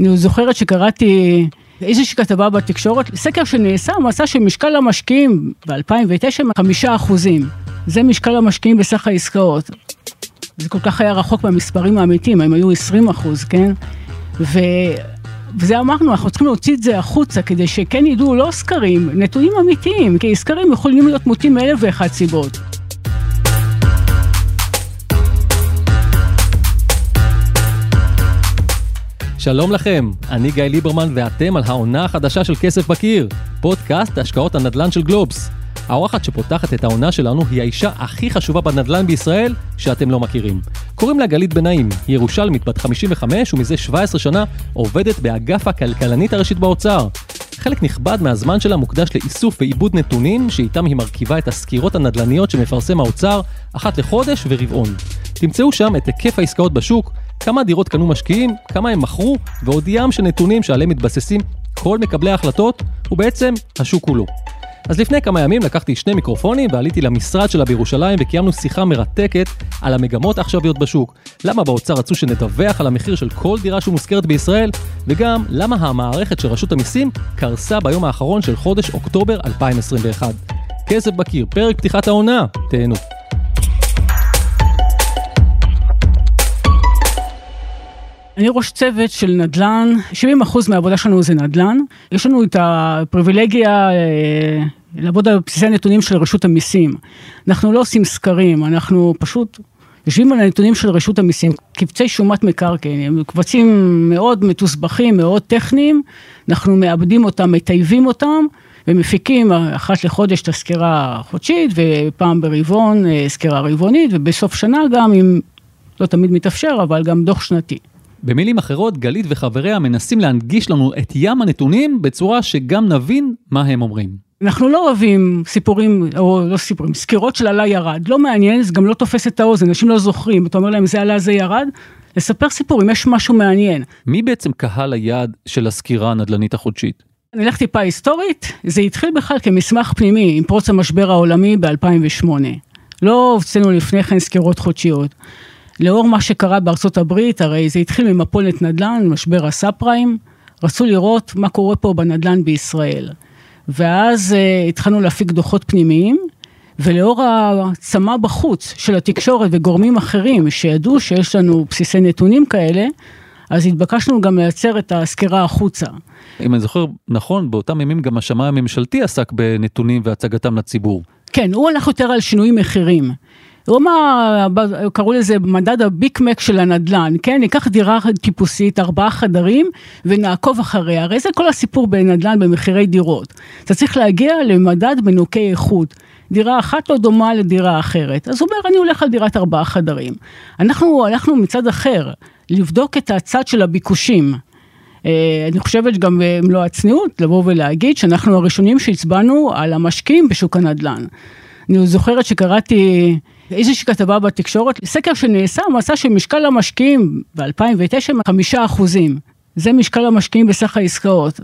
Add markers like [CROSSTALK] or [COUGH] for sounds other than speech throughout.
אני זוכרת שקראתי איזושהי כתבה בתקשורת, סקר שנעשה, מצא שמשקל המשקיעים ב-2009 הם חמישה אחוזים. זה משקל המשקיעים בסך העסקאות. זה כל כך היה רחוק מהמספרים האמיתיים, הם היו 20 אחוז, כן? ו... וזה אמרנו, אנחנו צריכים להוציא את זה החוצה כדי שכן ידעו לא סקרים, נתונים אמיתיים, כי סקרים יכולים להיות מוטים מאלף ואחת סיבות. שלום לכם, אני גיא ליברמן ואתם על העונה החדשה של כסף בקיר, פודקאסט השקעות הנדל"ן של גלובס. האורחת שפותחת את העונה שלנו היא האישה הכי חשובה בנדל"ן בישראל שאתם לא מכירים. קוראים לה גלית בנאים, היא ירושלמית בת 55 ומזה 17 שנה עובדת באגף הכלכלנית הראשית באוצר. חלק נכבד מהזמן שלה מוקדש לאיסוף ועיבוד נתונים שאיתם היא מרכיבה את הסקירות הנדל"ניות שמפרסם האוצר אחת לחודש ורבעון. תמצאו שם את היקף העסקאות בשוק, כמה דירות קנו משקיעים, כמה הם מכרו, ועוד ים של נתונים שעליהם מתבססים כל מקבלי ההחלטות, ובעצם השוק כולו. אז לפני כמה ימים לקחתי שני מיקרופונים ועליתי למשרד שלה בירושלים וקיימנו שיחה מרתקת על המגמות העכשוויות בשוק, למה באוצר רצו שנדווח על המחיר של כל דירה שמושכרת בישראל, וגם למה המערכת של רשות המיסים קרסה ביום האחרון של חודש אוקטובר 2021. כסף בקיר, פרק פתיחת העונה, תהנו. אני ראש צוות של נדל"ן, 70% מהעבודה שלנו זה נדל"ן. יש לנו את הפריבילגיה אה, לעבוד על בסיסי הנתונים של רשות המיסים. אנחנו לא עושים סקרים, אנחנו פשוט יושבים על הנתונים של רשות המיסים, קבצי שומת מקרקעין, הם קבצים מאוד מתוסבכים, מאוד טכניים, אנחנו מאבדים אותם, מטייבים אותם. ומפיקים אחת לחודש את הסקירה החודשית ופעם ברבעון אה, סקירה רבעונית ובסוף שנה גם אם לא תמיד מתאפשר אבל גם דוח שנתי. במילים אחרות, גלית וחבריה מנסים להנגיש לנו את ים הנתונים בצורה שגם נבין מה הם אומרים. אנחנו לא אוהבים סיפורים, או לא סיפורים, סקירות של עלה ירד, לא מעניין, זה גם לא תופס את האוזן, אנשים לא זוכרים, אתה אומר להם זה עלה זה ירד, לספר סיפורים, יש משהו מעניין. מי בעצם קהל היעד של הסקירה הנדל"נית החודשית? אני אלך טיפה היסטורית, זה התחיל בכלל כמסמך פנימי עם פרוץ המשבר העולמי ב-2008. לא הוצאנו לפני כן סקירות חודשיות. לאור מה שקרה בארצות הברית, הרי זה התחיל ממפולת נדל"ן, משבר הסאב פריים, רצו לראות מה קורה פה בנדל"ן בישראל. ואז uh, התחלנו להפיק דוחות פנימיים, ולאור הצמא בחוץ של התקשורת וגורמים אחרים שידעו שיש לנו בסיסי נתונים כאלה, אז התבקשנו גם לייצר את הסקירה החוצה. אם אני זוכר נכון, באותם ימים גם השמאי הממשלתי עסק בנתונים והצגתם לציבור. כן, הוא הלך יותר על שינוי מחירים. אמר, קראו לזה מדד הביק-מק של הנדל"ן, כן? ניקח דירה טיפוסית, ארבעה חדרים, ונעקוב אחריה. הרי זה כל הסיפור בנדל"ן במחירי דירות. אתה צריך להגיע למדד מנוקי איכות. דירה אחת לא דומה לדירה אחרת. אז הוא אומר, אני הולך על דירת ארבעה חדרים. אנחנו הלכנו מצד אחר, לבדוק את הצד של הביקושים. אה, אני חושבת גם במלוא הצניעות, לבוא ולהגיד שאנחנו הראשונים שהצבענו על המשקיעים בשוק הנדל"ן. אני זוכרת שקראתי איזושהי כתבה בתקשורת, סקר שנעשה מצא שמשקל המשקיעים ב-2009 הם חמישה אחוזים. זה משקל המשקיעים בסך העסקאות.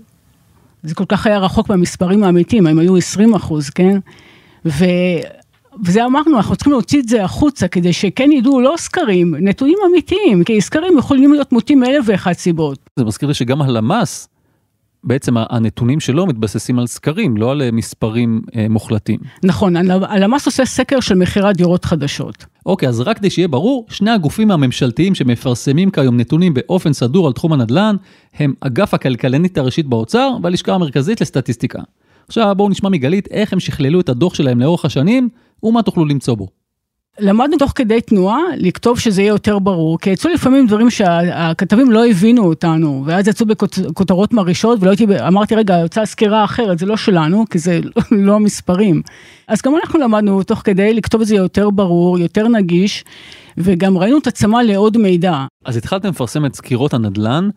זה כל כך היה רחוק מהמספרים האמיתיים, הם היו 20 אחוז, כן? ו... וזה אמרנו, אנחנו צריכים להוציא את זה החוצה כדי שכן ידעו לא סקרים, נתונים אמיתיים, כי סקרים יכולים להיות מוטים מאלף ואחת סיבות. זה מזכיר לי שגם הלמ"ס בעצם הנתונים שלו מתבססים על סקרים, לא על אה, מספרים אה, מוחלטים. נכון, הלמ"ס עושה סקר של מכירת דירות חדשות. אוקיי, אז רק כדי שיהיה ברור, שני הגופים הממשלתיים שמפרסמים כיום נתונים באופן סדור על תחום הנדל"ן, הם אגף הכלכלנית הראשית באוצר והלשכה המרכזית לסטטיסטיקה. עכשיו בואו נשמע מגלית איך הם שכללו את הדוח שלהם לאורך השנים, ומה תוכלו למצוא בו. למדנו תוך כדי תנועה לכתוב שזה יהיה יותר ברור, כי יצאו לפעמים דברים שהכתבים לא הבינו אותנו, ואז יצאו בכותרות מרעישות, ולא הייתי, אמרתי רגע, יוצאה סקירה אחרת, זה לא שלנו, כי זה [LAUGHS] לא המספרים. אז גם אנחנו למדנו תוך כדי לכתוב את זה יותר ברור, יותר נגיש, וגם ראינו את הצמא לעוד מידע. אז התחלתם לפרסם את סקירות הנדל"ן,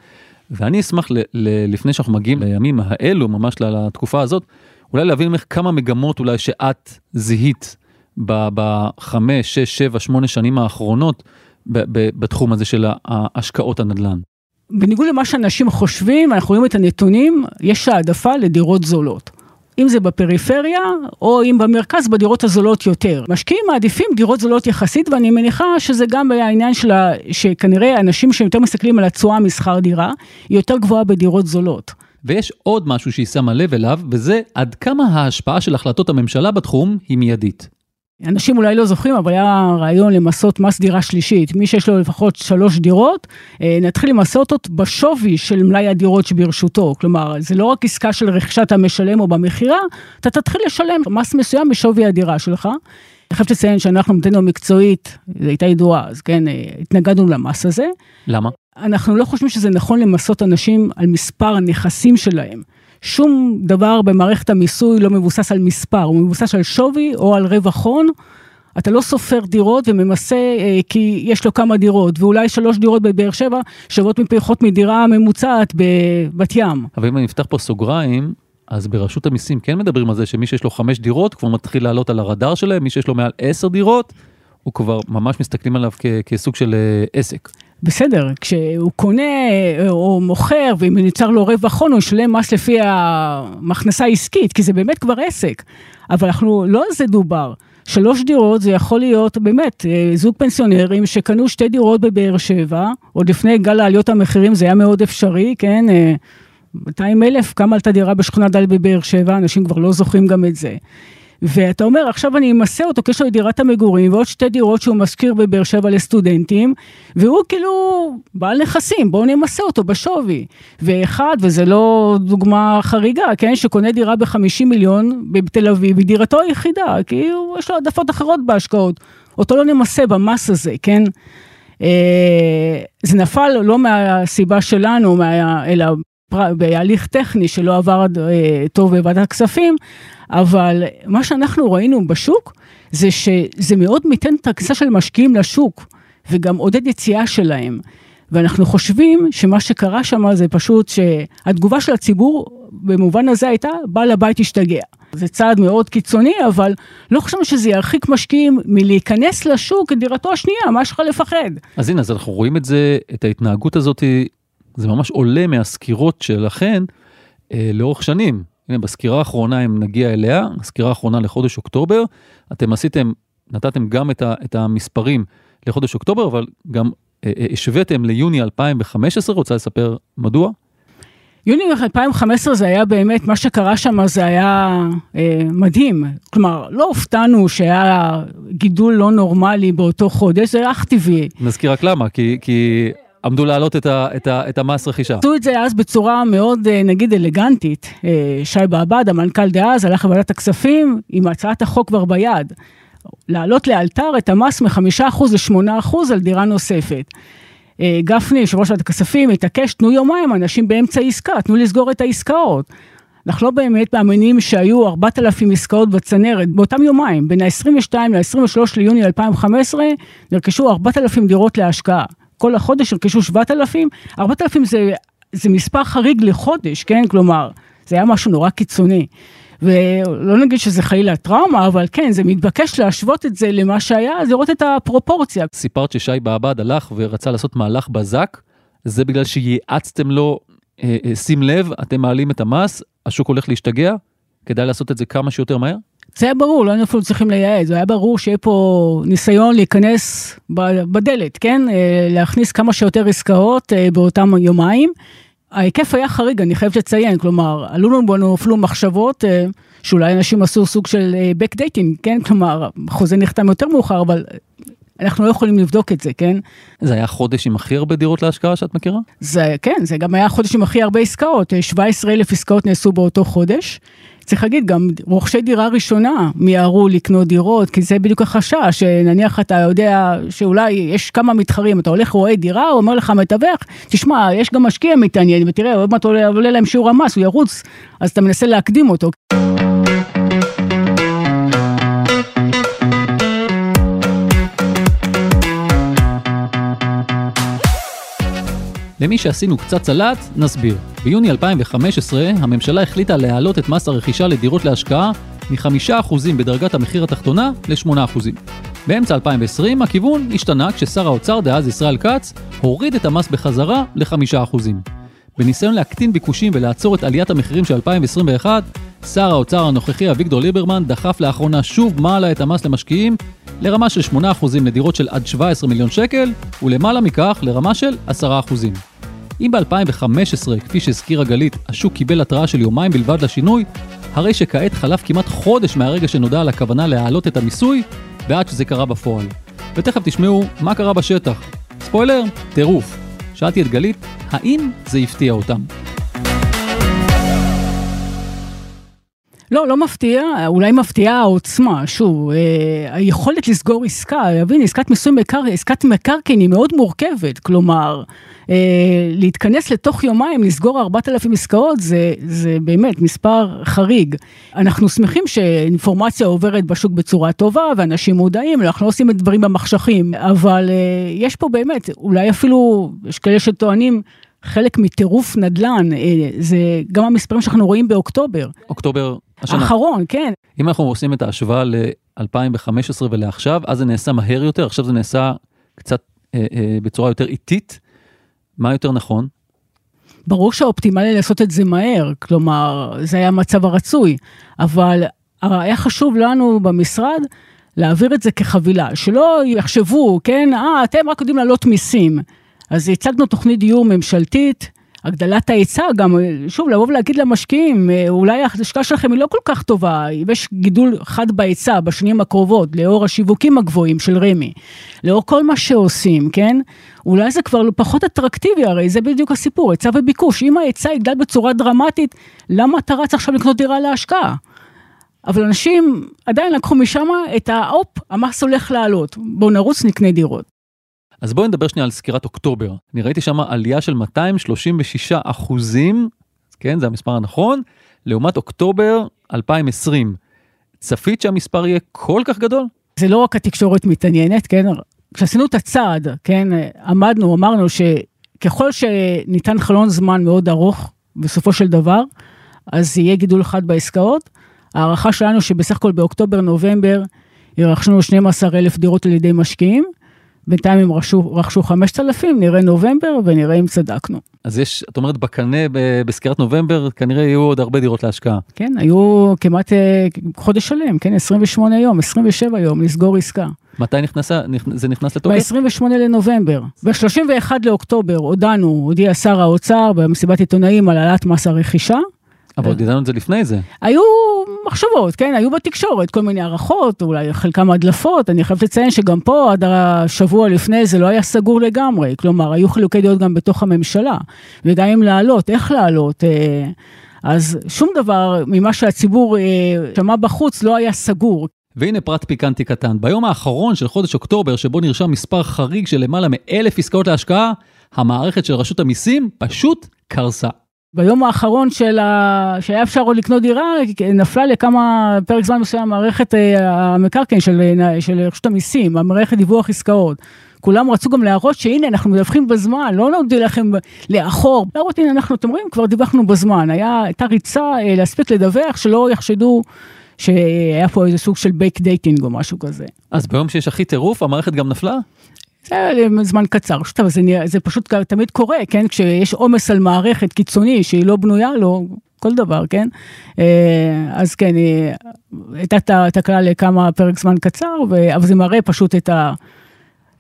ואני אשמח ל- ל- לפני שאנחנו מגיעים לימים האלו, ממש לתקופה הזאת, אולי להבין ממך כמה מגמות אולי שאת זיהית. בחמש, שש, שבע, שמונה שנים האחרונות בתחום הזה של השקעות הנדל"ן? בניגוד למה שאנשים חושבים, אנחנו רואים את הנתונים, יש העדפה לדירות זולות. אם זה בפריפריה, או אם במרכז בדירות הזולות יותר. משקיעים מעדיפים דירות זולות יחסית, ואני מניחה שזה גם העניין של ה... שכנראה אנשים שיותר מסתכלים על התשואה משכר דירה, היא יותר גבוהה בדירות זולות. ויש עוד משהו שהיא שמה לב אליו, וזה עד כמה ההשפעה של החלטות הממשלה בתחום היא מיידית. אנשים אולי לא זוכרים, אבל היה רעיון למסות מס דירה שלישית. מי שיש לו לפחות שלוש דירות, אה, נתחיל למסות אותו בשווי של מלאי הדירות שברשותו. כלומר, זה לא רק עסקה של רכישת המשלם או במכירה, אתה תתחיל לשלם מס מסוים בשווי הדירה שלך. אני חייבת לציין שאנחנו עמדנו מקצועית, זו הייתה ידועה, אז כן, אה, התנגדנו למס הזה. למה? אנחנו לא חושבים שזה נכון למסות אנשים על מספר הנכסים שלהם. שום דבר במערכת המיסוי לא מבוסס על מספר, הוא מבוסס על שווי או על רווח הון. אתה לא סופר דירות וממסה אה, כי יש לו כמה דירות, ואולי שלוש דירות בבאר שבע שוות מפחות מדירה ממוצעת בבת ים. אבל אם אני אפתח פה סוגריים, אז ברשות המיסים כן מדברים על זה שמי שיש לו חמש דירות כבר מתחיל לעלות על הרדאר שלהם, מי שיש לו מעל עשר דירות, הוא כבר ממש מסתכלים עליו כ- כסוג של אה, עסק. בסדר, כשהוא קונה אה, או מוכר, ואם נוצר לו רווח הון, הוא ישלם מס לפי המכנסה העסקית, כי זה באמת כבר עסק. אבל אנחנו, לא על זה דובר. שלוש דירות זה יכול להיות באמת אה, זוג פנסיונרים שקנו שתי דירות בבאר שבע, עוד לפני גל העליות המחירים זה היה מאוד אפשרי, כן? 200 אלף, כמה עלתה דירה בשכונה ד' בבאר שבע, אנשים כבר לא זוכרים גם את זה. ואתה אומר, עכשיו אני אמסה אותו, כי יש לו דירת המגורים ועוד שתי דירות שהוא משכיר בבאר שבע לסטודנטים, והוא כאילו בעל נכסים, בואו נמסה אותו בשווי. ואחד, וזה לא דוגמה חריגה, כן, שקונה דירה ב-50 מיליון בתל אביב, היא דירתו היחידה, כי הוא, יש לו העדפות אחרות בהשקעות. אותו לא נמסה במס הזה, כן? אה, זה נפל לא מהסיבה שלנו, מה, אלא בהליך טכני שלא עבר אה, טוב בוועדת הכספים, אבל מה שאנחנו ראינו בשוק זה שזה מאוד מיתן את הכניסה של משקיעים לשוק וגם עודד יציאה שלהם. ואנחנו חושבים שמה שקרה שם זה פשוט שהתגובה של הציבור במובן הזה הייתה בעל הבית השתגע. זה צעד מאוד קיצוני, אבל לא חשבנו שזה ירחיק משקיעים מלהיכנס לשוק כדירתו השנייה, מה יש לך לפחד? אז הנה, אז אנחנו רואים את זה, את ההתנהגות הזאת, זה ממש עולה מהסקירות שלכן אה, לאורך שנים. הנה, בסקירה האחרונה, אם נגיע אליה, הסקירה האחרונה לחודש אוקטובר, אתם עשיתם, נתתם גם את, ה, את המספרים לחודש אוקטובר, אבל גם אה, אה, השוויתם ליוני 2015, רוצה לספר מדוע? יוני 2015 זה היה באמת, מה שקרה שם זה היה אה, מדהים. כלומר, לא הופתענו שהיה גידול לא נורמלי באותו חודש, זה היה אך טבעי. נזכיר רק למה, כי, כי עמדו להעלות את, ה, את, ה, את המס רכישה. עשו את זה אז בצורה מאוד, אה, נגיד, אלגנטית. אה, שי בעבד, המנכ"ל דאז, הלך לוועדת הכספים עם הצעת החוק כבר ביד. להעלות לאלתר את המס מ-5% ל-8% על דירה נוספת. אה, גפני, יושב ראש ועדת הכספים, התעקש, תנו יומיים, אנשים באמצע עסקה, תנו לסגור את העסקאות. אנחנו לא באמת מאמינים שהיו 4,000 עסקאות בצנרת באותם יומיים, בין ה-22 ל-23 ליוני 2015, נרכשו 4,000 דירות להשקעה. כל החודש נרכשו 7,000, 4,000 זה, זה מספר חריג לחודש, כן? כלומר, זה היה משהו נורא קיצוני. ולא נגיד שזה חלילה טראומה, אבל כן, זה מתבקש להשוות את זה למה שהיה, אז לראות את הפרופורציה. סיפרת ששי בעבד הלך ורצה לעשות מהלך בזק, זה בגלל שייעצתם לו, אה, אה, שים לב, אתם מעלים את המס, השוק הולך להשתגע, כדאי לעשות את זה כמה שיותר מהר? זה היה ברור, לא היינו אפילו צריכים לייעד, זה היה ברור שיהיה פה ניסיון להיכנס בדלת, כן? אה, להכניס כמה שיותר עסקאות אה, באותם יומיים. ההיקף היה חריג, אני חייבת לציין, כלומר, עלו לנו אפילו מחשבות אה, שאולי אנשים עשו סוג של back dating, כן? כלומר, חוזה נחתם יותר מאוחר, אבל אנחנו לא יכולים לבדוק את זה, כן? זה היה חודש עם הכי הרבה דירות להשקעה שאת מכירה? זה, כן, זה גם היה חודש עם הכי הרבה עסקאות, 17 אלף עסקאות נעשו באותו חודש. צריך להגיד, גם רוכשי דירה ראשונה מיהרו לקנות דירות, כי זה בדיוק החשש, שנניח אתה יודע שאולי יש כמה מתחרים, אתה הולך רואה דירה, הוא אומר לך מתווך, תשמע, יש גם משקיע מתעניין, ותראה, עוד מעט עולה, עולה להם שיעור המס, הוא ירוץ, אז אתה מנסה להקדים אותו. למי שעשינו קצת סלט, נסביר. ביוני 2015 הממשלה החליטה להעלות את מס הרכישה לדירות להשקעה מ-5% בדרגת המחיר התחתונה ל-8%. באמצע 2020 הכיוון השתנה כששר האוצר דאז ישראל כץ הוריד את המס בחזרה ל-5%. בניסיון להקטין ביקושים ולעצור את עליית המחירים של 2021, שר האוצר הנוכחי אביגדור ליברמן דחף לאחרונה שוב מעלה את המס למשקיעים לרמה של 8% לדירות של עד 17 מיליון שקל, ולמעלה מכך לרמה של 10%. אם ב-2015, כפי שהזכירה גלית, השוק קיבל התראה של יומיים בלבד לשינוי, הרי שכעת חלף כמעט חודש מהרגע שנודע על הכוונה להעלות את המיסוי, ועד שזה קרה בפועל. ותכף תשמעו מה קרה בשטח. ספוילר, טירוף. שאלתי את גלית, האם זה הפתיע אותם? לא, לא מפתיע, אולי מפתיעה העוצמה, שוב, אה, היכולת לסגור עסקה, להבין, עסקת מיסוי מקרקעין, עסקת מקרקעין היא מאוד מורכבת, כלומר, אה, להתכנס לתוך יומיים, לסגור 4,000 עסקאות, זה, זה באמת מספר חריג. אנחנו שמחים שאינפורמציה עוברת בשוק בצורה טובה, ואנשים מודעים, אנחנו לא עושים את דברים במחשכים, אבל אה, יש פה באמת, אולי אפילו, יש כאלה שטוענים, חלק מטירוף נדל"ן, אה, זה גם המספרים שאנחנו רואים באוקטובר. אוקטובר השנה. האחרון, כן. אם אנחנו עושים את ההשוואה ל-2015 ולעכשיו, אז זה נעשה מהר יותר, עכשיו זה נעשה קצת אה, אה, בצורה יותר איטית. מה יותר נכון? ברור שהאופטימלי לעשות את זה מהר, כלומר, זה היה המצב הרצוי, אבל היה חשוב לנו במשרד להעביר את זה כחבילה, שלא יחשבו, כן, אה, אתם רק יודעים להעלות מיסים. אז הצגנו תוכנית דיור ממשלתית, הגדלת ההיצע גם, שוב, לבוא ולהגיד למשקיעים, אה, אולי ההשקעה שלכם היא לא כל כך טובה, אם יש גידול חד בהיצע בשנים הקרובות, לאור השיווקים הגבוהים של רמ"י, לאור כל מה שעושים, כן? אולי זה כבר פחות אטרקטיבי, הרי זה בדיוק הסיפור, היצע וביקוש. אם ההיצע יגדל בצורה דרמטית, למה אתה רץ עכשיו לקנות דירה להשקעה? אבל אנשים עדיין לקחו משם את ההופ, המס הולך לעלות, בואו נרוץ נקנה דירות. אז בואי נדבר שנייה על סקירת אוקטובר. אני ראיתי שם עלייה של 236 אחוזים, כן, זה המספר הנכון, לעומת אוקטובר 2020. צפית שהמספר יהיה כל כך גדול? זה לא רק התקשורת מתעניינת, כן? כשעשינו את הצעד, כן, עמדנו, אמרנו שככל שניתן חלון זמן מאוד ארוך, בסופו של דבר, אז יהיה גידול אחד בעסקאות. ההערכה שלנו שבסך הכל באוקטובר-נובמבר ירכשנו 12 אלף דירות על ידי משקיעים, בינתיים הם רכשו, רכשו 5,000, נראה נובמבר ונראה אם צדקנו. אז יש, את אומרת, בקנה בסקירת נובמבר, כנראה יהיו עוד הרבה דירות להשקעה. כן, היו כמעט אה, חודש שלם, כן, 28 יום, 27 יום, לסגור עסקה. מתי נכנס, זה נכנס לתוקף? ב-28 לנובמבר. ב-31 לאוקטובר הודענו, הודיע שר האוצר במסיבת עיתונאים על העלאת מס הרכישה. אבל עוד ידענו את זה לפני זה. היו מחשבות, כן, היו בתקשורת כל מיני הערכות, אולי חלקם הדלפות, אני חייבת לציין שגם פה עד השבוע לפני זה לא היה סגור לגמרי, כלומר, היו חילוקי דעות גם בתוך הממשלה, וגם אם לעלות, איך לעלות. אה, אז שום דבר ממה שהציבור אה, שמע בחוץ לא היה סגור. והנה פרט פיקנטי קטן, ביום האחרון של חודש אוקטובר, שבו נרשם מספר חריג של למעלה מאלף עסקאות להשקעה, המערכת של רשות המיסים פשוט קרסה. ביום האחרון של ה... שהיה אפשר עוד לקנות דירה, נפלה לכמה, פרק זמן מסוים, מערכת אה, המקרקעין של, אה, של רשות המיסים, המערכת דיווח עסקאות. כולם רצו גם להראות שהנה אנחנו מדווחים בזמן, לא נודיע לכם לאחור, להראות הנה אנחנו, אתם רואים, כבר דיווחנו בזמן, היה, הייתה ריצה אה, להספיק לדווח, שלא יחשדו שהיה פה איזה סוג של backdating או משהו כזה. אז ביום שיש הכי טירוף, המערכת גם נפלה? זה זמן קצר, שוב, זה, זה פשוט תמיד קורה, כן? כשיש עומס על מערכת קיצוני שהיא לא בנויה לו, כל דבר, כן? אה, אז כן, הייתה תקלה לכמה פרק זמן קצר, אבל זה מראה פשוט את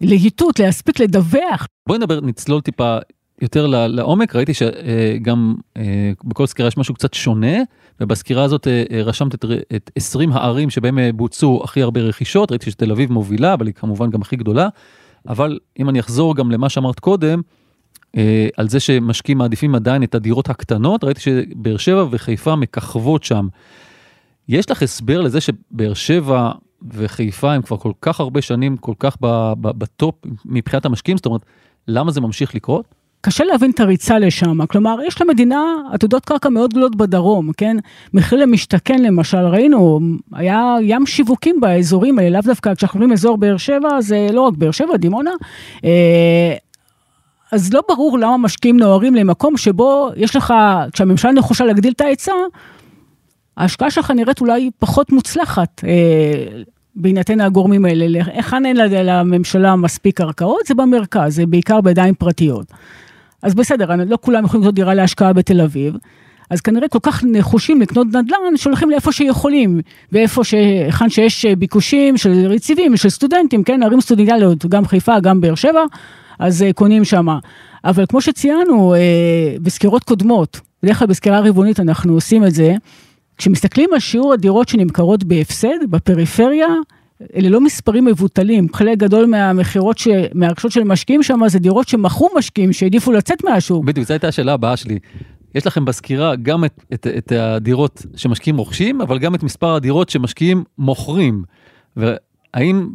הלהיטות, להספיק לדווח. בואי נדבר, נצלול טיפה יותר לעומק, ראיתי שגם אה, בכל סקירה יש משהו קצת שונה, ובסקירה הזאת אה, רשמת את, את 20 הערים שבהם בוצעו הכי הרבה רכישות, ראיתי שתל אביב מובילה, אבל היא כמובן גם הכי גדולה. אבל אם אני אחזור גם למה שאמרת קודם, אה, על זה שמשקיעים מעדיפים עדיין את הדירות הקטנות, ראיתי שבאר שבע וחיפה מככבות שם. יש לך הסבר לזה שבאר שבע וחיפה הם כבר כל כך הרבה שנים כל כך בטופ מבחינת המשקיעים, זאת אומרת, למה זה ממשיך לקרות? קשה להבין את הריצה לשם, כלומר, יש למדינה עתודות קרקע מאוד גדולות בדרום, כן? מחיר למשתכן למשל, ראינו, היה ים שיווקים באזורים האלה, לאו דווקא כשאנחנו אומרים אזור באר שבע, זה לא רק באר שבע, דימונה. אה, אז לא ברור למה משקיעים נוהרים למקום שבו יש לך, כשהממשלה נחושה להגדיל את ההיצע, ההשקעה שלך נראית אולי פחות מוצלחת. אה, בהינתן הגורמים האלה, היכן אין לממשלה מספיק קרקעות, זה במרכז, זה בעיקר בידיים פרטיות. אז בסדר, לא כולם יכולים לקנות דירה להשקעה בתל אביב, אז כנראה כל כך נחושים לקנות נדל"ן, שהולכים לאיפה שיכולים, ואיפה ש... היכן שיש ביקושים של רציבים, של סטודנטים, כן, ערים סטודנטיאליות, גם חיפה, גם באר שבע, אז uh, קונים שם. אבל כמו שציינו uh, בסקירות קודמות, בדרך כלל בסקירה רבעונית אנחנו עושים את זה, כשמסתכלים על שיעור הדירות שנמכרות בהפסד, בפריפריה, אלה לא מספרים מבוטלים, חלק גדול מהמכירות, ש... מהרכשות של משקיעים שם, זה דירות שמכרו משקיעים, שהעדיפו לצאת מהשוק. בדיוק, זו הייתה השאלה הבאה שלי. יש לכם בסקירה גם את, את, את הדירות שמשקיעים רוכשים, אבל גם את מספר הדירות שמשקיעים מוכרים. והאם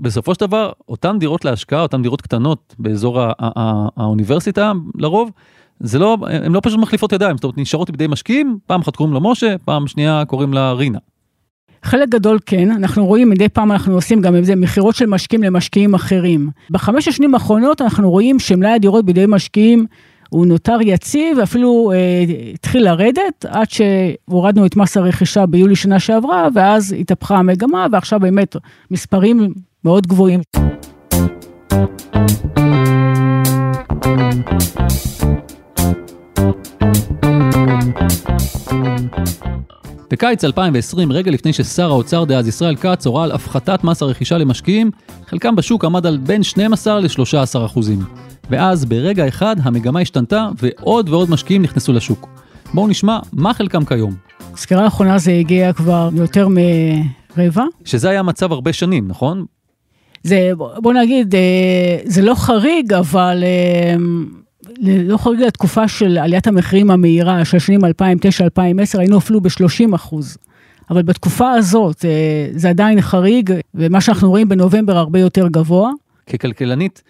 בסופו של דבר, אותן דירות להשקעה, אותן דירות קטנות באזור האוניברסיטה לרוב, זה לא, הן לא פשוט מחליפות ידיים, זאת אומרת נשארות בידי משקיעים, פעם אחת קוראים לה משה, פעם שנייה קוראים לה רינה. חלק גדול כן, אנחנו רואים מדי פעם אנחנו עושים גם איזה מכירות של משקיעים למשקיעים אחרים. בחמש השנים האחרונות אנחנו רואים שמלאי הדירות בידי משקיעים הוא נותר יציב, אפילו אה, התחיל לרדת, עד שהורדנו את מס הרכישה ביולי שנה שעברה, ואז התהפכה המגמה, ועכשיו באמת מספרים מאוד גבוהים. בקיץ 2020, רגע לפני ששר האוצר דאז ישראל כץ הורה על הפחתת מס הרכישה למשקיעים, חלקם בשוק עמד על בין 12 ל-13 אחוזים. ואז ברגע אחד המגמה השתנתה ועוד ועוד משקיעים נכנסו לשוק. בואו נשמע מה חלקם כיום. סקירה האחרונה זה הגיע כבר יותר מרבע. שזה היה מצב הרבה שנים, נכון? זה, בוא נגיד, אה, זה לא חריג, אבל אה, לא חריג לתקופה של עליית המחירים המהירה של שנים 2009-2010, היינו אפילו ב-30 אחוז. אבל בתקופה הזאת אה, זה עדיין חריג, ומה שאנחנו רואים בנובמבר הרבה יותר גבוה. ככלכלנית,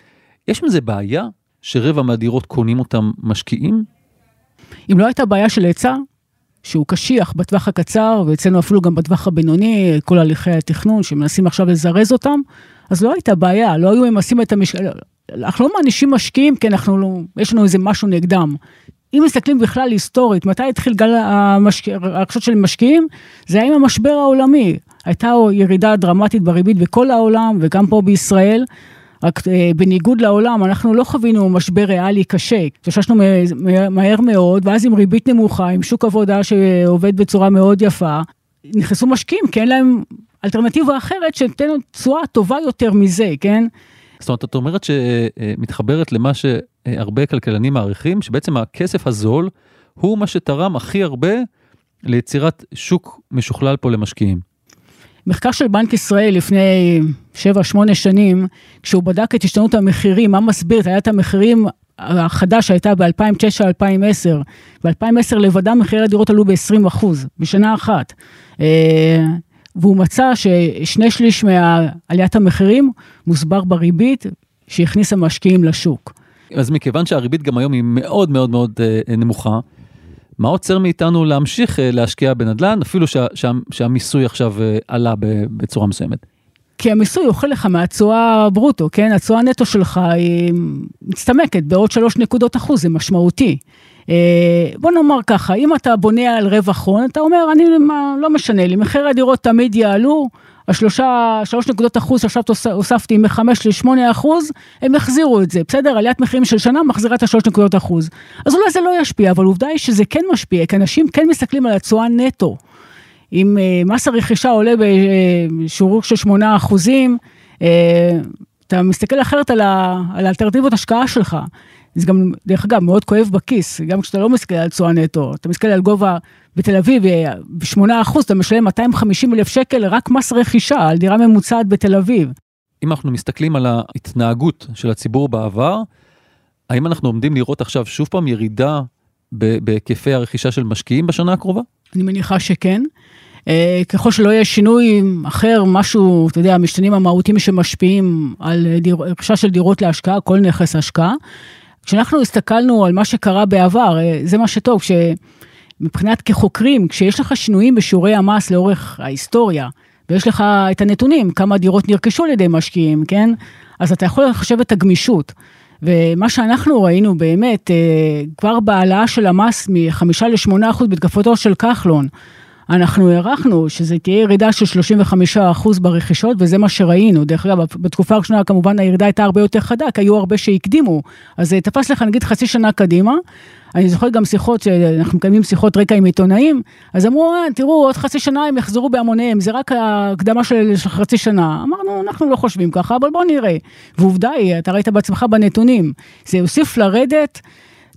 יש מזה בעיה שרבע מהדירות קונים אותם משקיעים? אם לא הייתה בעיה של היצע, שהוא קשיח בטווח הקצר, ואצלנו אפילו גם בטווח הבינוני, כל הליכי התכנון שמנסים עכשיו לזרז אותם, אז לא הייתה בעיה, לא היו ממסים את המשק... אנחנו לא מענישים משקיעים כי אנחנו לא, יש לנו איזה משהו נגדם. אם מסתכלים בכלל היסטורית, מתי התחיל גל המשק... הרכשות של משקיעים? זה היה עם המשבר העולמי. הייתה ירידה דרמטית בריבית בכל העולם וגם פה בישראל. רק אה, בניגוד לעולם, אנחנו לא חווינו משבר ריאלי קשה, התאוששנו מהר מאוד, ואז עם ריבית נמוכה, עם שוק עבודה שעובד בצורה מאוד יפה, נכנסו משקיעים, כי אין להם אלטרנטיבה אחרת שתיתן תשואה טובה יותר מזה, כן? זאת אומרת, את אומרת שמתחברת למה שהרבה כלכלנים מעריכים, שבעצם הכסף הזול הוא מה שתרם הכי הרבה ליצירת שוק משוכלל פה למשקיעים. מחקר של בנק ישראל לפני 7-8 שנים, כשהוא בדק את השתנות המחירים, מה מסביר את עליית המחירים החדש שהייתה ב-2009-2010, ב-2010 לבדם מחירי הדירות עלו ב-20% בשנה אחת. אה, והוא מצא ששני שליש מעליית המחירים מוסבר בריבית שהכניסה משקיעים לשוק. אז מכיוון שהריבית גם היום היא מאוד מאוד מאוד אה, נמוכה, מה עוצר מאיתנו להמשיך אה, להשקיע בנדל"ן, אפילו שה, שה, שהמיסוי עכשיו אה, עלה בצורה מסוימת? כי המיסוי אוכל לך מהתשואה ברוטו, כן? התשואה נטו שלך היא מצטמקת בעוד שלוש נקודות אחוז, זה משמעותי. אה, בוא נאמר ככה, אם אתה בונה על רווח הון, אתה אומר, אני, לא משנה לי, מחירי הדירות תמיד יעלו, השלושה, שלוש נקודות אחוז שעכשיו הוספתי מחמש לשמונה אחוז, הם יחזירו את זה, בסדר? עליית מחירים של שנה מחזירה את השלוש נקודות אחוז. אז אולי זה לא ישפיע, אבל עובדה היא שזה כן משפיע, כי אנשים כן מסתכלים על התשואה נטו. אם uh, מס הרכישה עולה בשיעור של שמונה אחוזים, uh, אתה מסתכל אחרת על, ה, על האלטרנטיבות השקעה שלך. זה גם, דרך אגב, מאוד כואב בכיס, גם כשאתה לא מסתכל על תשואה נטו, אתה מסתכל על גובה בתל אביב, ב-8% אתה משלם 250 אלף שקל רק מס רכישה על דירה ממוצעת בתל אביב. אם אנחנו מסתכלים על ההתנהגות של הציבור בעבר, האם אנחנו עומדים לראות עכשיו שוב פעם ירידה בהיקפי הרכישה של משקיעים בשנה הקרובה? אני מניחה שכן. Uh, ככל שלא יהיה שינוי אחר, משהו, אתה יודע, המשתנים המהותיים שמשפיעים על רכישה של דירות להשקעה, כל נכס השקעה. כשאנחנו הסתכלנו על מה שקרה בעבר, uh, זה מה שטוב, כש... מבחינת כחוקרים, כשיש לך שינויים בשיעורי המס לאורך ההיסטוריה, ויש לך את הנתונים, כמה דירות נרכשו על ידי משקיעים, כן? אז אתה יכול לחשב את הגמישות. ומה שאנחנו ראינו באמת, אה, כבר בהעלאה של המס מ-5 ל-8% בתקפותו של כחלון, אנחנו הערכנו שזה תהיה ירידה של 35% ברכישות, וזה מה שראינו. דרך אגב, בתקופה הראשונה כמובן הירידה הייתה הרבה יותר חדה, כי היו הרבה שהקדימו. אז זה תפס לך נגיד חצי שנה קדימה, אני זוכר גם שיחות, שאנחנו מקיימים שיחות רקע עם עיתונאים, אז אמרו, אה, תראו, עוד חצי שנה הם יחזרו בהמוניהם, זה רק הקדמה של, חצי שנה. אמרנו, אנחנו לא חושבים ככה, אבל בוא נראה. ועובדה היא, אתה ראית בעצמך בנתונים, זה יוסיף לרדת.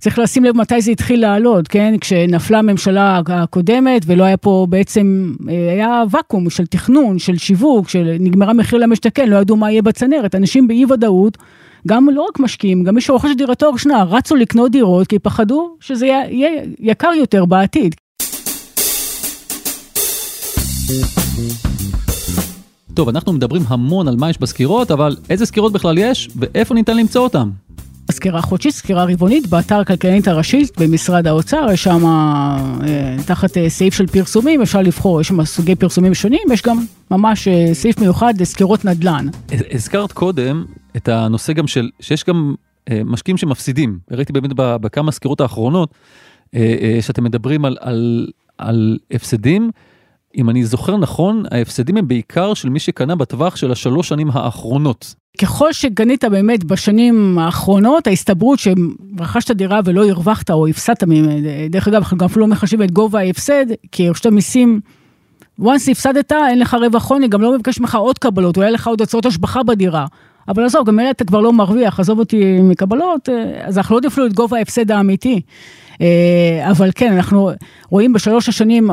צריך לשים לב מתי זה התחיל לעלות, כן? כשנפלה הממשלה הקודמת ולא היה פה בעצם, אה, היה ואקום של תכנון, של שיווק, של נגמרה מחיר למשתכן, לא ידעו מה יהיה בצנרת. אנשים באי ודאות, גם לא רק משקיעים, גם מי שרוכש דירתו הראשונה, רצו לקנות דירות כי פחדו שזה יהיה יקר יותר בעתיד. טוב, אנחנו מדברים המון על מה יש בסקירות, אבל איזה סקירות בכלל יש ואיפה ניתן למצוא אותן? סקירה חודשית, סקירה רבעונית, באתר הכלכלנית הראשית במשרד האוצר, יש שם אה, תחת אה, סעיף של פרסומים, אפשר לבחור, יש שם סוגי פרסומים שונים, יש גם ממש אה, סעיף מיוחד לסקירות נדל"ן. הזכרת קודם את הנושא גם של, שיש גם משקיעים שמפסידים, ראיתי באמת בכמה סקירות האחרונות, שאתם מדברים על, על, על הפסדים. אם אני זוכר נכון, ההפסדים הם בעיקר של מי שקנה בטווח של השלוש שנים האחרונות. ככל שקנית באמת בשנים האחרונות, ההסתברות שרכשת דירה ולא הרווחת או הפסדת, דרך אגב, אנחנו גם אפילו לא מחשבים את גובה ההפסד, כי רשות המיסים, once הפסדת, אין לך רווח הוני, גם לא מבקש ממך עוד קבלות, אולי לך עוד הוצאות השבחה בדירה. אבל עזוב, גם אלה אתה כבר לא מרוויח, עזוב אותי מקבלות, אז אנחנו לא יודעים אפילו את גובה ההפסד האמיתי. אה, אבל כן, אנחנו רואים בשלוש השנים,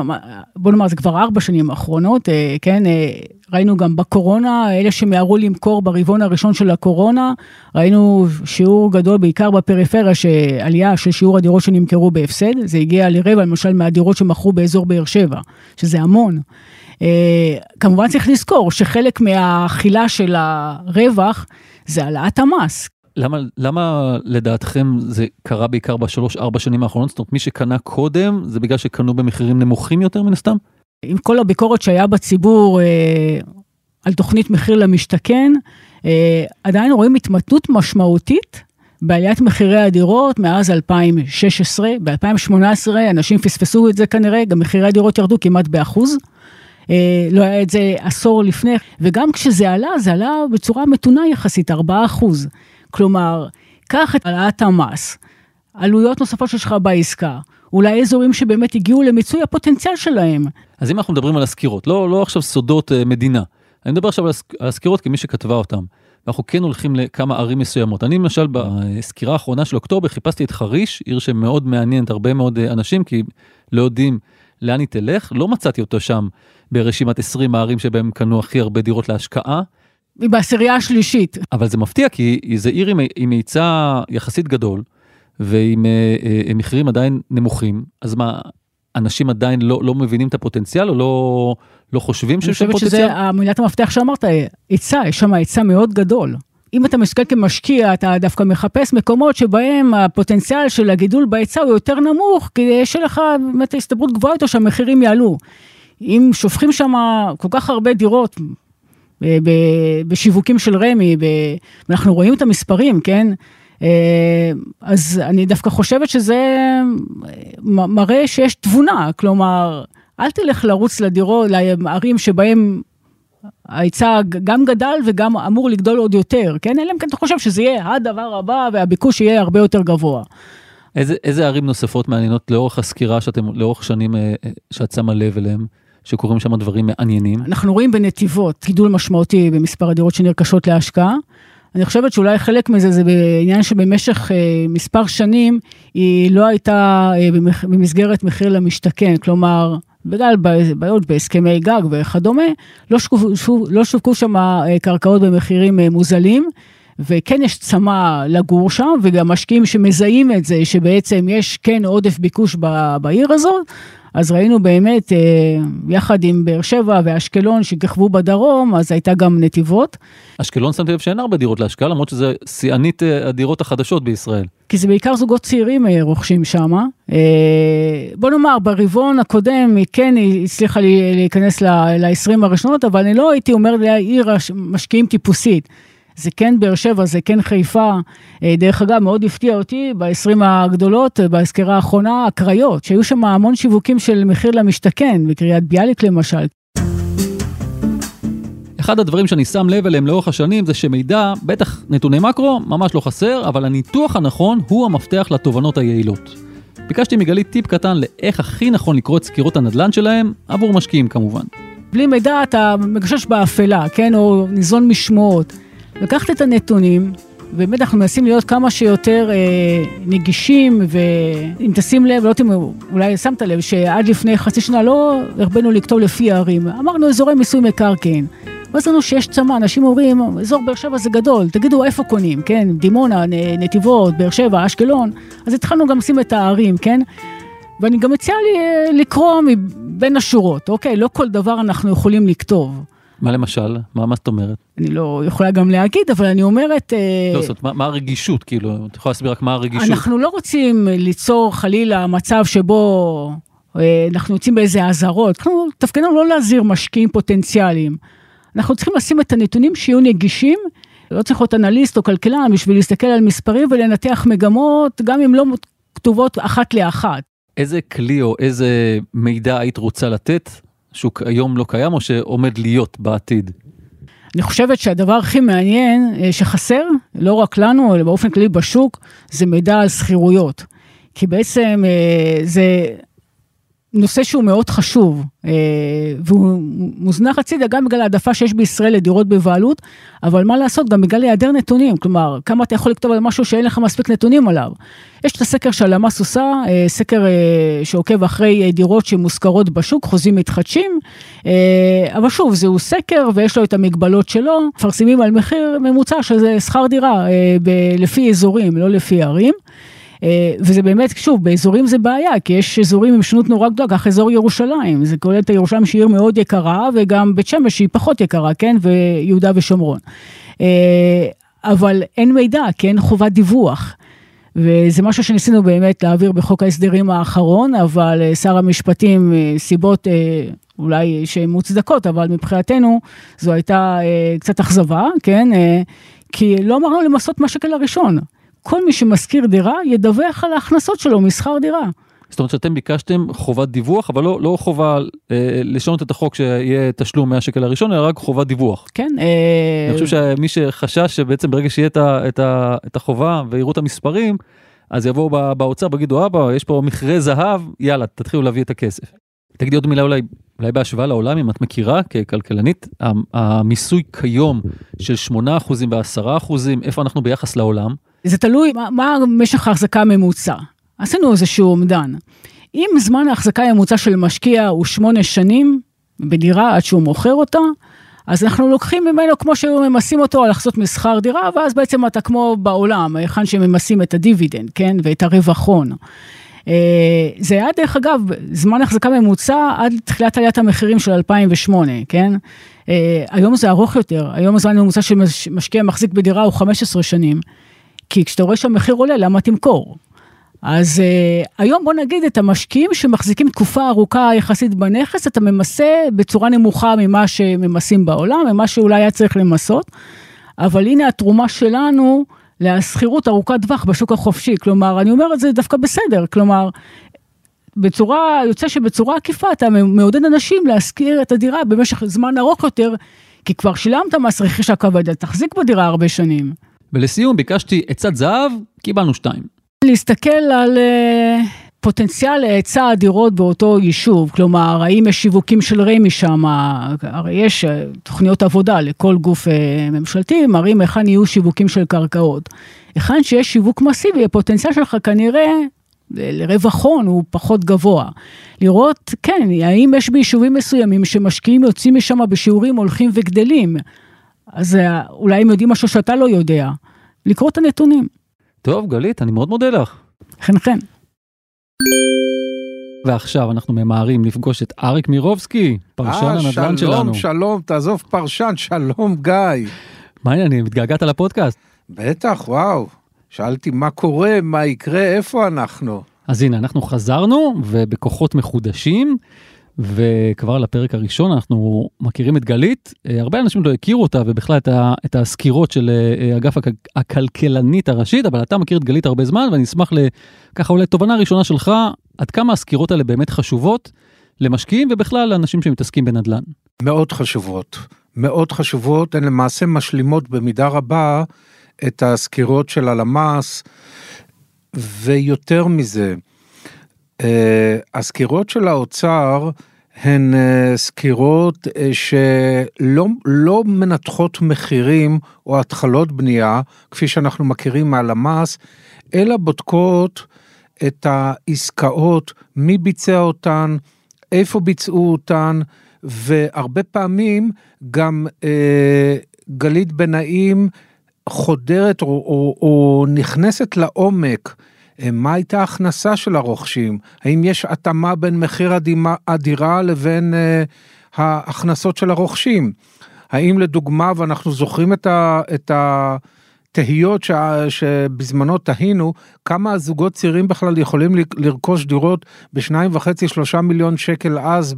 בוא נאמר, זה כבר ארבע שנים האחרונות, אה, כן, אה, ראינו גם בקורונה, אלה שמיהרו למכור ברבעון הראשון של הקורונה, ראינו שיעור גדול בעיקר בפריפריה, שעלייה של שיעור הדירות שנמכרו בהפסד, זה הגיע לרבע למשל מהדירות שמכרו באזור באר שבע, שזה המון. כמובן צריך לזכור שחלק מהאכילה של הרווח זה העלאת המס. למה, למה לדעתכם זה קרה בעיקר בשלוש ארבע שנים האחרונות? זאת אומרת, מי שקנה קודם, זה בגלל שקנו במחירים נמוכים יותר מן הסתם? עם כל הביקורת שהיה בציבור אה, על תוכנית מחיר למשתכן, אה, עדיין רואים התמתנות משמעותית בעליית מחירי הדירות מאז 2016. ב-2018 אנשים פספסו את זה כנראה, גם מחירי הדירות ירדו כמעט באחוז. אה, לא היה את זה עשור לפני, וגם כשזה עלה, זה עלה בצורה מתונה יחסית, 4 אחוז. כלומר, קח את העלאת המס, עלויות נוספות שיש לך בעסקה, אולי אזורים שבאמת הגיעו למיצוי הפוטנציאל שלהם. אז אם אנחנו מדברים על הסקירות, לא, לא עכשיו סודות אה, מדינה, אני מדבר עכשיו על הסקירות כמי שכתבה אותם. אנחנו כן הולכים לכמה ערים מסוימות. אני למשל בסקירה האחרונה של אוקטובר חיפשתי את חריש, עיר שמאוד מעניינת הרבה מאוד אה, אנשים, כי לא יודעים לאן היא תלך, לא מצאתי אותו שם ברשימת 20 הערים שבהם קנו הכי הרבה דירות להשקעה. היא בעשירייה השלישית. אבל זה מפתיע, כי זה עיר עם היצע יחסית גדול, ועם אה, אה, מחירים עדיין נמוכים, אז מה, אנשים עדיין לא, לא מבינים את הפוטנציאל, או לא, לא חושבים שיש פוטנציאל? אני חושבת שזה המילת המפתח שאמרת, היצע, יש שם היצע מאוד גדול. אם אתה מסתכל כמשקיע, אתה דווקא מחפש מקומות שבהם הפוטנציאל של הגידול בהיצע הוא יותר נמוך, כי יש לך באמת הסתברות גבוהה יותר שהמחירים יעלו. אם שופכים שם כל כך הרבה דירות, בשיווקים של רמ"י, ואנחנו רואים את המספרים, כן? אה, אז אני דווקא חושבת שזה מראה שיש תבונה, כלומר, אל תלך לרוץ לדירות, לערים שבהם ההיצע גם גדל וגם אמור לגדול עוד יותר, כן? אלא אם כן אתה חושב שזה יהיה הדבר הבא והביקוש יהיה הרבה יותר גבוה. איזה, איזה ערים נוספות מעניינות לאורך הסקירה שאתם, לאורך שנים אה, אה, שאת שמה לב אליהם? שקורים שם דברים מעניינים. אנחנו רואים בנתיבות גידול משמעותי במספר הדירות שנרכשות להשקעה. אני חושבת שאולי חלק מזה זה בעניין שבמשך אה, מספר שנים היא לא הייתה אה, במסגרת מחיר למשתכן, כלומר, בגלל בעיות בהסכמי גג וכדומה, לא, שוקו, לא שווקו שם אה, קרקעות במחירים מוזלים. וכן יש צמא לגור שם, וגם משקיעים שמזהים את זה, שבעצם יש כן עודף ביקוש בעיר הזאת, אז ראינו באמת, אה, יחד עם באר שבע ואשקלון שכיכבו בדרום, אז הייתה גם נתיבות. אשקלון שמתי לב שאין הרבה דירות להשקעה, למרות שזה שיאנית אה, הדירות החדשות בישראל. כי זה בעיקר זוגות צעירים אה, רוכשים שם. בוא נאמר, ברבעון הקודם היא כן הצליחה להיכנס ל-20 הראשונות, אבל אני לא הייתי אומר לעיר משקיעים טיפוסית. זה כן באר שבע, זה כן חיפה. אה, דרך אגב, מאוד הפתיע אותי ב-20 הגדולות, אה, בהזכרה האחרונה, הקריות, שהיו שם המון שיווקים של מחיר למשתכן, בקריית ביאליק למשל. אחד הדברים שאני שם לב אליהם לאורך השנים זה שמידע, בטח נתוני מקרו, ממש לא חסר, אבל הניתוח הנכון הוא המפתח לתובנות היעילות. ביקשתי מגלית טיפ קטן לאיך הכי נכון לקרוא את סקירות הנדל"ן שלהם, עבור משקיעים כמובן. בלי מידע אתה מגשש באפלה, כן? או ניזון משמועות. לקחת את הנתונים, ובאמת אנחנו מנסים להיות כמה שיותר אה, נגישים, ואם תשים לב, לא יודעת אם אולי שמת לב, שעד לפני חצי שנה לא הרבנו לכתוב לפי הערים, אמרנו אזורי מיסוי מקרקעין. ואז לנו שיש צמא, אנשים אומרים, אזור באר שבע זה גדול, תגידו איפה קונים, כן? דימונה, נתיבות, באר שבע, אשקלון, אז התחלנו גם לשים את הערים, כן? ואני גם מציעה אה, לקרוא מבין השורות, אוקיי? לא כל דבר אנחנו יכולים לכתוב. מה למשל? מה, מה זאת אומרת? אני לא יכולה גם להגיד, אבל אני אומרת... אה, לא, זאת אומרת, מה, מה הרגישות? כאילו, את יכולה להסביר רק מה הרגישות? אנחנו לא רוצים ליצור חלילה מצב שבו אה, אנחנו יוצאים באיזה אזהרות. תפקידנו לא להזהיר משקיעים פוטנציאליים. אנחנו צריכים לשים את הנתונים שיהיו נגישים. לא צריך להיות אנליסט או כלכלן בשביל להסתכל על מספרים ולנתח מגמות, גם אם לא כתובות אחת לאחת. איזה כלי או איזה מידע היית רוצה לתת שהוא היום לא קיים או שעומד להיות בעתיד? אני חושבת שהדבר הכי מעניין אה, שחסר, לא רק לנו, אלא באופן כללי בשוק, זה מידע על שכירויות. כי בעצם אה, זה נושא שהוא מאוד חשוב, אה, והוא מוזנח הצידה גם בגלל העדפה שיש בישראל לדירות בבעלות, אבל מה לעשות, גם בגלל היעדר נתונים, כלומר, כמה אתה יכול לכתוב על משהו שאין לך מספיק נתונים עליו. יש את הסקר שהלמ"ס עושה, אה, סקר אה, שעוקב אחרי דירות שמושכרות בשוק, חוזים מתחדשים, אבל שוב, זהו סקר ויש לו את המגבלות שלו, מפרסמים על מחיר ממוצע שזה שכר דירה, לפי אזורים, לא לפי ערים. אה, וזה באמת, שוב, באזורים זה בעיה, כי יש אזורים עם שונות נורא גדולה, כך אזור ירושלים, זה כולל את ירושלים שהיא עיר מאוד יקרה, וגם בית שמש שהיא פחות יקרה, כן, ויהודה ושומרון. אה, אבל אין מידע, כי אין חובת דיווח. וזה משהו שניסינו באמת להעביר בחוק ההסדרים האחרון, אבל אה, שר המשפטים, סיבות אולי שהן מוצדקות, אבל מבחינתנו זו הייתה קצת אכזבה, כן? כי לא אמרנו למסות מהשקל הראשון. כל מי שמשכיר דירה ידווח על ההכנסות שלו משכר דירה. זאת אומרת שאתם ביקשתם חובת דיווח, אבל לא, לא חובה אה, לשנות את החוק שיהיה תשלום מהשקל הראשון, אלא רק חובת דיווח. כן. אה... אני חושב שמי שחשש שבעצם ברגע שיהיה את, את, את החובה ויראו את המספרים, אז יבואו באוצר ויגידו, אבא, יש פה מכרה זהב, יאללה, תתחילו להביא את הכסף. תגידי עוד מילה אולי, אולי בהשוואה לעולם, אם את מכירה ככלכלנית, המיסוי כיום של 8% ו-10%, איפה אנחנו ביחס לעולם? זה תלוי מה, מה משך ההחזקה הממוצע. עשינו איזשהו אומדן. אם זמן ההחזקה הממוצע של משקיע הוא שמונה שנים בדירה עד שהוא מוכר אותה, אז אנחנו לוקחים ממנו כמו שהיו ממסים אותו על הכנסות משכר דירה, ואז בעצם אתה כמו בעולם, היכן שממסים את הדיבידנד, כן, ואת הרווח הון. אה, זה היה דרך אגב זמן החזקה ממוצע עד תחילת עליית המחירים של 2008, כן? אה, היום זה ארוך יותר, היום הזמן הממוצע של משקיע מחזיק בדירה הוא 15 שנים. כי כשאתה רואה שהמחיר עולה, למה תמכור? אז uh, היום בוא נגיד את המשקיעים שמחזיקים תקופה ארוכה יחסית בנכס, אתה ממסה בצורה נמוכה ממה שממסים בעולם, ממה שאולי היה צריך למסות, אבל הנה התרומה שלנו לשכירות ארוכת טווח בשוק החופשי, כלומר, אני אומר את זה דווקא בסדר, כלומר, בצורה, יוצא שבצורה עקיפה אתה מעודד אנשים להשכיר את הדירה במשך זמן ארוך יותר, כי כבר שילמת מס רכישה כבד, תחזיק בדירה הרבה שנים. ולסיום ביקשתי עצת זהב, קיבלנו שתיים. להסתכל על uh, פוטנציאל להיצע הדירות באותו יישוב, כלומר, האם יש שיווקים של רמ"י שם, הרי יש uh, תוכניות עבודה לכל גוף uh, ממשלתי, מראים היכן יהיו שיווקים של קרקעות. היכן שיש שיווק מסיבי, הפוטנציאל שלך כנראה לרווח הון הוא פחות גבוה. לראות, כן, האם יש ביישובים מסוימים שמשקיעים יוצאים משם בשיעורים הולכים וגדלים. אז אה, אולי הם יודעים משהו שאתה לא יודע. לקרוא את הנתונים. טוב, גלית, אני מאוד מודה לך. חן חן. ועכשיו אנחנו ממהרים לפגוש את אריק מירובסקי, פרשן אה, הנדל"ן שלנו. שלום, שלום, תעזוב פרשן, שלום גיא. מה העניינים, התגעגעת לפודקאסט? בטח, וואו. שאלתי מה קורה, מה יקרה, איפה אנחנו? אז הנה, אנחנו חזרנו, ובכוחות מחודשים. וכבר לפרק הראשון אנחנו מכירים את גלית, אה, הרבה אנשים לא הכירו אותה ובכלל את, ה, את הסקירות של אה, אגף הכלכלנית הראשית, אבל אתה מכיר את גלית הרבה זמן ואני אשמח לככה אולי תובנה ראשונה שלך, עד כמה הסקירות האלה באמת חשובות למשקיעים ובכלל לאנשים שמתעסקים בנדל"ן. מאוד חשובות, מאוד חשובות, הן למעשה משלימות במידה רבה את הסקירות של הלמ"ס, ויותר מזה, אה, הסקירות של האוצר הן אה, סקירות אה, שלא לא מנתחות מחירים או התחלות בנייה, כפי שאנחנו מכירים מהלמ"ס, אלא בודקות את העסקאות, מי ביצע אותן, איפה ביצעו אותן, והרבה פעמים גם אה, גלית בנאים חודרת או, או, או נכנסת לעומק. אה, מה הייתה ההכנסה של הרוכשים? האם יש התאמה בין מחיר הדירה לבין אה, ההכנסות של הרוכשים? האם לדוגמה, ואנחנו זוכרים את, ה, את התהיות ש, שבזמנו תהינו, כמה הזוגות צעירים בכלל יכולים לרכוש דירות בשניים וחצי, שלושה מיליון שקל אז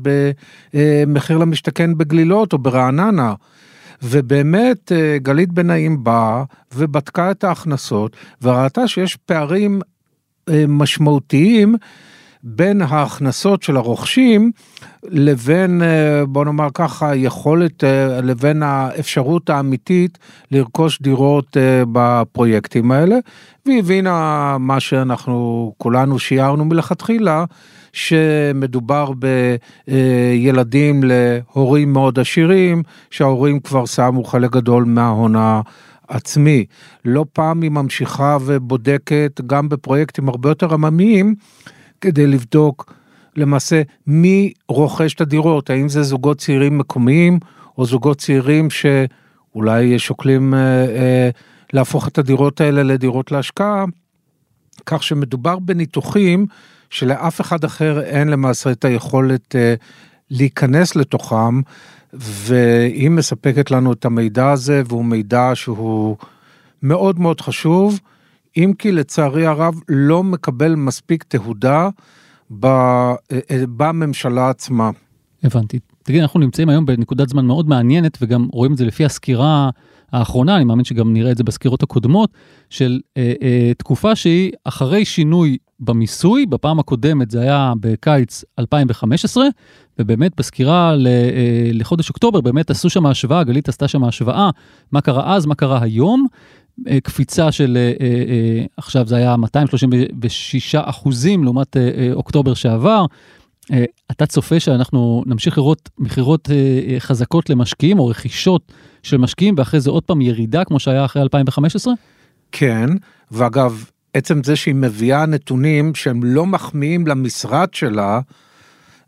במחיר למשתכן בגלילות או ברעננה. ובאמת אה, גלית בנאים באה ובדקה את ההכנסות וראתה שיש פערים אה, משמעותיים בין ההכנסות של הרוכשים לבין אה, בוא נאמר ככה יכולת לבין האפשרות האמיתית לרכוש דירות בפרויקטים האלה. והיא הבינה מה שאנחנו כולנו שיערנו מלכתחילה שמדובר בילדים להורים מאוד עשירים, שההורים כבר שמו חלק גדול מההון העצמי. לא פעם היא ממשיכה ובודקת גם בפרויקטים הרבה יותר עממיים, כדי לבדוק למעשה מי רוכש את הדירות, האם זה זוגות צעירים מקומיים או זוגות צעירים שאולי שוקלים אה, אה, להפוך את הדירות האלה לדירות להשקעה, כך שמדובר בניתוחים שלאף אחד אחר אין למעשה את היכולת אה, להיכנס לתוכם, והיא מספקת לנו את המידע הזה, והוא מידע שהוא מאוד מאוד חשוב, אם כי לצערי הרב לא מקבל מספיק תהודה אה, אה, בממשלה עצמה. הבנתי. תגיד, אנחנו נמצאים היום בנקודת זמן מאוד מעניינת, וגם רואים את זה לפי הסקירה האחרונה, אני מאמין שגם נראה את זה בסקירות הקודמות, של אה, אה, תקופה שהיא אחרי שינוי במיסוי, בפעם הקודמת זה היה בקיץ 2015, ובאמת בסקירה אה, לחודש אוקטובר באמת עשו שם השוואה, גלית עשתה שם השוואה, מה קרה אז, מה קרה היום. אה, קפיצה של אה, עכשיו זה היה 236 אחוזים לעומת אוקטובר שעבר. אתה צופה שאנחנו נמשיך לראות מכירות חזקות למשקיעים או רכישות של משקיעים ואחרי זה עוד פעם ירידה כמו שהיה אחרי 2015? כן, ואגב, עצם זה שהיא מביאה נתונים שהם לא מחמיאים למשרד שלה,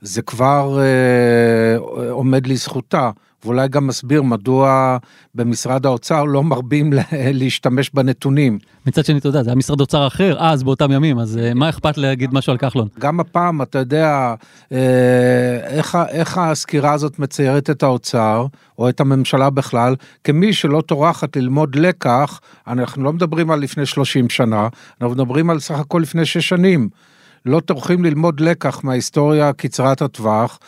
זה כבר אה, עומד לזכותה. ואולי גם מסביר מדוע במשרד האוצר לא מרבים [LAUGHS] להשתמש בנתונים. מצד שני, אתה יודע, זה היה משרד אוצר אחר אז באותם ימים, אז אה, מה אכפת להגיד משהו על כחלון? גם הפעם, אתה יודע, אה, איך, איך הסקירה הזאת מציירת את האוצר, או את הממשלה בכלל, כמי שלא טורחת ללמוד לקח, אנחנו לא מדברים על לפני 30 שנה, אנחנו מדברים על סך הכל לפני 6 שנים. לא טורחים ללמוד לקח מההיסטוריה קצרת הטווח,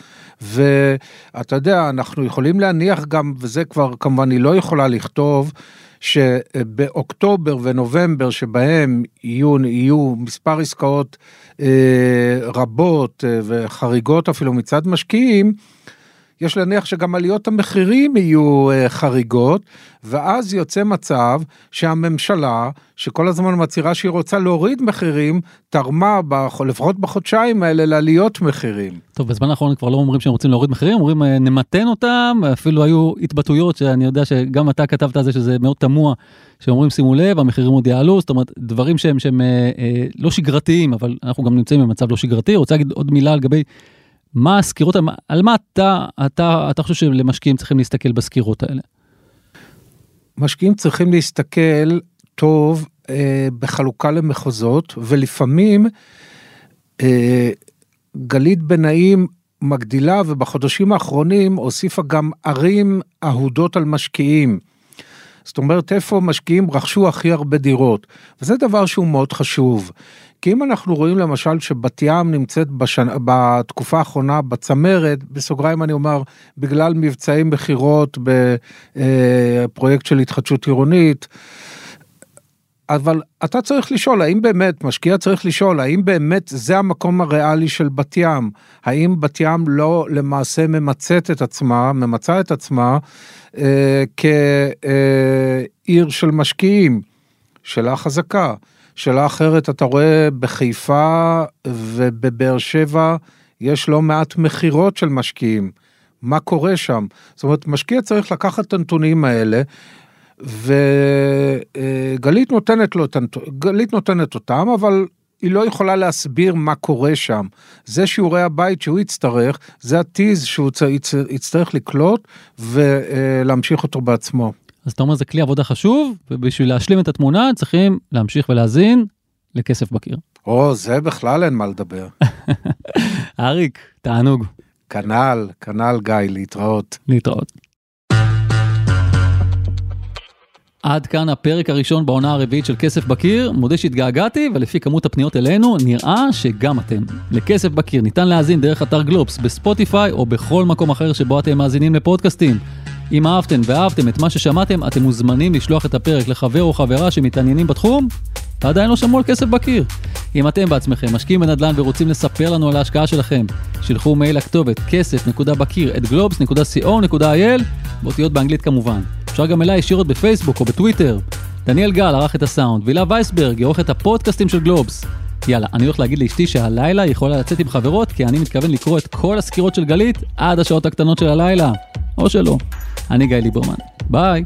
ואתה יודע, אנחנו יכולים להניח גם, וזה כבר כמובן היא לא יכולה לכתוב, שבאוקטובר ונובמבר שבהם יהיו, יהיו מספר עסקאות אה, רבות אה, וחריגות אפילו מצד משקיעים, יש להניח שגם עליות המחירים יהיו אה, חריגות, ואז יוצא מצב שהממשלה, שכל הזמן מצהירה שהיא רוצה להוריד מחירים, תרמה לפחות בחודשיים האלה לעליות מחירים. טוב, בזמן האחרון כבר לא אומרים שהם רוצים להוריד מחירים, אומרים אה, נמתן אותם, אפילו היו התבטאויות שאני יודע שגם אתה כתבת על זה שזה מאוד תמוה, שאומרים שימו לב, המחירים עוד יעלו, זאת אומרת, דברים שהם, שהם אה, אה, לא שגרתיים, אבל אנחנו גם נמצאים במצב לא שגרתי. רוצה להגיד עוד מילה לגבי מה הסקירות, על מה אתה, אתה, אתה חושב שלמשקיעים צריכים להסתכל בסקירות האלה? משקיעים צריכים להסתכל טוב אה, בחלוקה למחוזות, ולפעמים אה, גלית בנאים מגדילה, ובחודשים האחרונים הוסיפה גם ערים אהודות על משקיעים. זאת אומרת, איפה משקיעים רכשו הכי הרבה דירות, וזה דבר שהוא מאוד חשוב. כי אם אנחנו רואים למשל שבת ים נמצאת בשנה, בתקופה האחרונה בצמרת, בסוגריים אני אומר, בגלל מבצעי מכירות בפרויקט של התחדשות עירונית, אבל אתה צריך לשאול האם באמת משקיע צריך לשאול האם באמת זה המקום הריאלי של בת ים? האם בת ים לא למעשה ממצאת את עצמה ממצה את עצמה אה, כעיר של משקיעים שאלה חזקה שאלה אחרת, אתה רואה בחיפה ובבאר שבע, יש לא מעט מכירות של משקיעים. מה קורה שם? זאת אומרת, משקיע צריך לקחת את הנתונים האלה, וגלית נותנת לו, גלית נותנת אותם, אבל היא לא יכולה להסביר מה קורה שם. זה שיעורי הבית שהוא יצטרך, זה הטיז שהוא יצטרך לקלוט ולהמשיך אותו בעצמו. אז אתה אומר זה כלי עבודה חשוב, ובשביל להשלים את התמונה צריכים להמשיך ולהזין לכסף בקיר. או, זה בכלל אין מה לדבר. [LAUGHS] אריק, תענוג. כנ"ל, כנ"ל גיא, להתראות. להתראות. עד כאן הפרק הראשון בעונה הרביעית של כסף בקיר, מודה שהתגעגעתי ולפי כמות הפניות אלינו נראה שגם אתם. לכסף בקיר ניתן להאזין דרך אתר גלובס בספוטיפיי או בכל מקום אחר שבו אתם מאזינים לפודקאסטים. אם אהבתם ואהבתם את מה ששמעתם, אתם מוזמנים לשלוח את הפרק לחבר או חברה שמתעניינים בתחום, ועדיין לא שמעו על כסף בקיר. אם אתם בעצמכם משקיעים בנדל"ן ורוצים לספר לנו על ההשקעה שלכם, שילחו מייל לכתובת כסף.בקיר את globes.co.il, באותיות באנגלית כמובן. אפשר גם אליי ישירות בפייסבוק או בטוויטר. דניאל גל ערך את הסאונד, והילה וייסברג יעורך את הפודקאסטים של גלובס. יאללה, אני הולך להגיד לאשתי שהלילה היא יכולה לצאת עם חברות, כי אני מתכוון לקרוא את כל הסקירות של גלית עד השעות הקטנות של הלילה. או שלא. אני גיא ליברמן. ביי.